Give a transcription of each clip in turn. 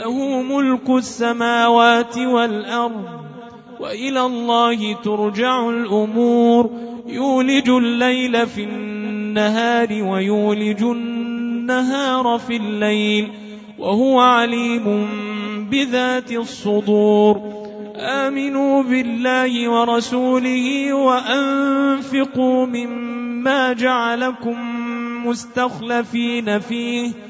له ملك السماوات والأرض وإلى الله ترجع الأمور. يولج الليل في النهار ويولج النهار في الليل وهو عليم بذات الصدور. آمنوا بالله ورسوله وأنفقوا مما جعلكم مستخلفين فيه.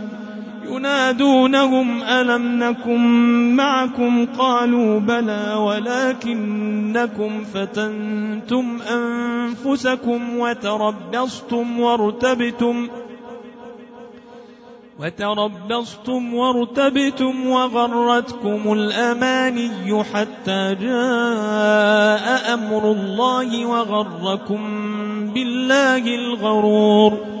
ينادونهم ألم نكن معكم؟ قالوا بلى ولكنكم فتنتم أنفسكم وتربصتم وارتبتم وتربصتم وارتبتم وغرتكم الأماني حتى جاء أمر الله وغركم بالله الغرور.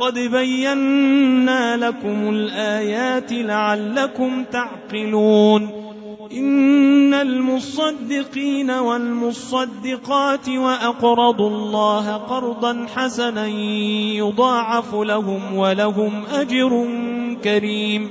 قد بينا لكم الآيات لعلكم تعقلون. إن المصدقين والمصدقات وأقرضوا الله قرضا حسنا يضاعف لهم ولهم أجر كريم.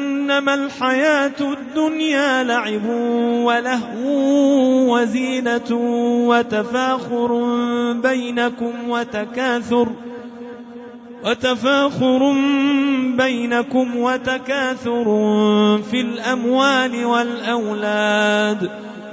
أنما الحياة الدنيا لعب ولهو وزينة وتفاخر بينكم وتكاثر وتفاخر بينكم وتكاثر في الأموال والأولاد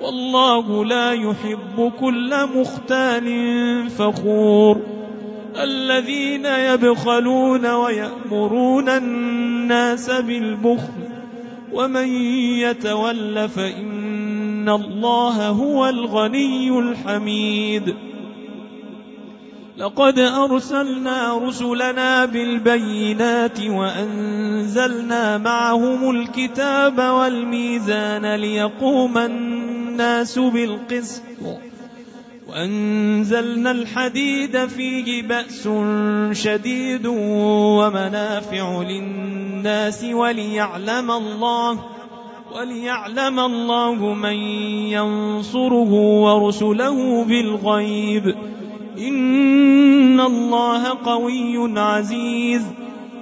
والله لا يحب كل مختال فخور. الذين يبخلون ويأمرون الناس بالبخل ومن يتول فإن الله هو الغني الحميد. لقد أرسلنا رسلنا بالبينات وأنزلنا معهم الكتاب والميزان ليقوم الناس بالقسط. وأنزلنا الحديد فيه بأس شديد ومنافع للناس وليعلم الله وليعلم الله من ينصره ورسله بالغيب. إن الله قوي عزيز.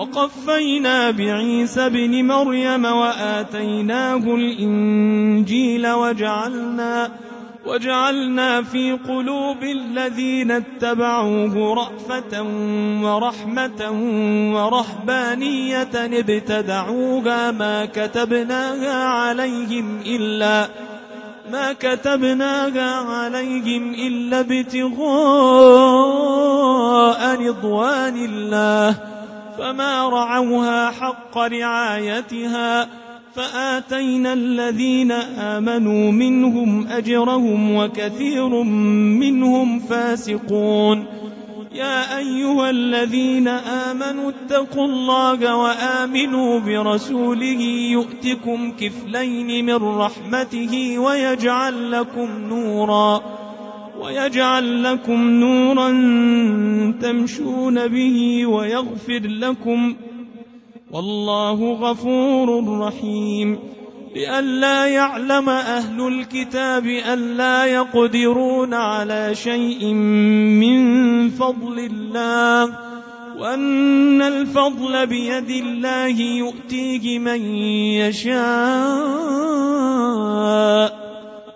وقفينا بعيسى ابن مريم وآتيناه الإنجيل وجعلنا وجعلنا في قلوب الذين اتبعوه رأفة ورحمة ورهبانية ابتدعوها ما كتبناها عليهم إلا ما كتبناها عليهم إلا ابتغاء رضوان الله فما رعوها حق رعايتها فآتينا الذين آمنوا منهم أجرهم وكثير منهم فاسقون يا أيها الذين آمنوا اتقوا الله وآمنوا برسوله يؤتكم كفلين من رحمته ويجعل لكم نوراً ويجعل لكم نورا تمشون به ويغفر لكم والله غفور رحيم. لئلا يعلم أهل الكتاب ألا يقدرون على شيء من فضل الله وأن الفضل بيد الله يؤتيه من يشاء.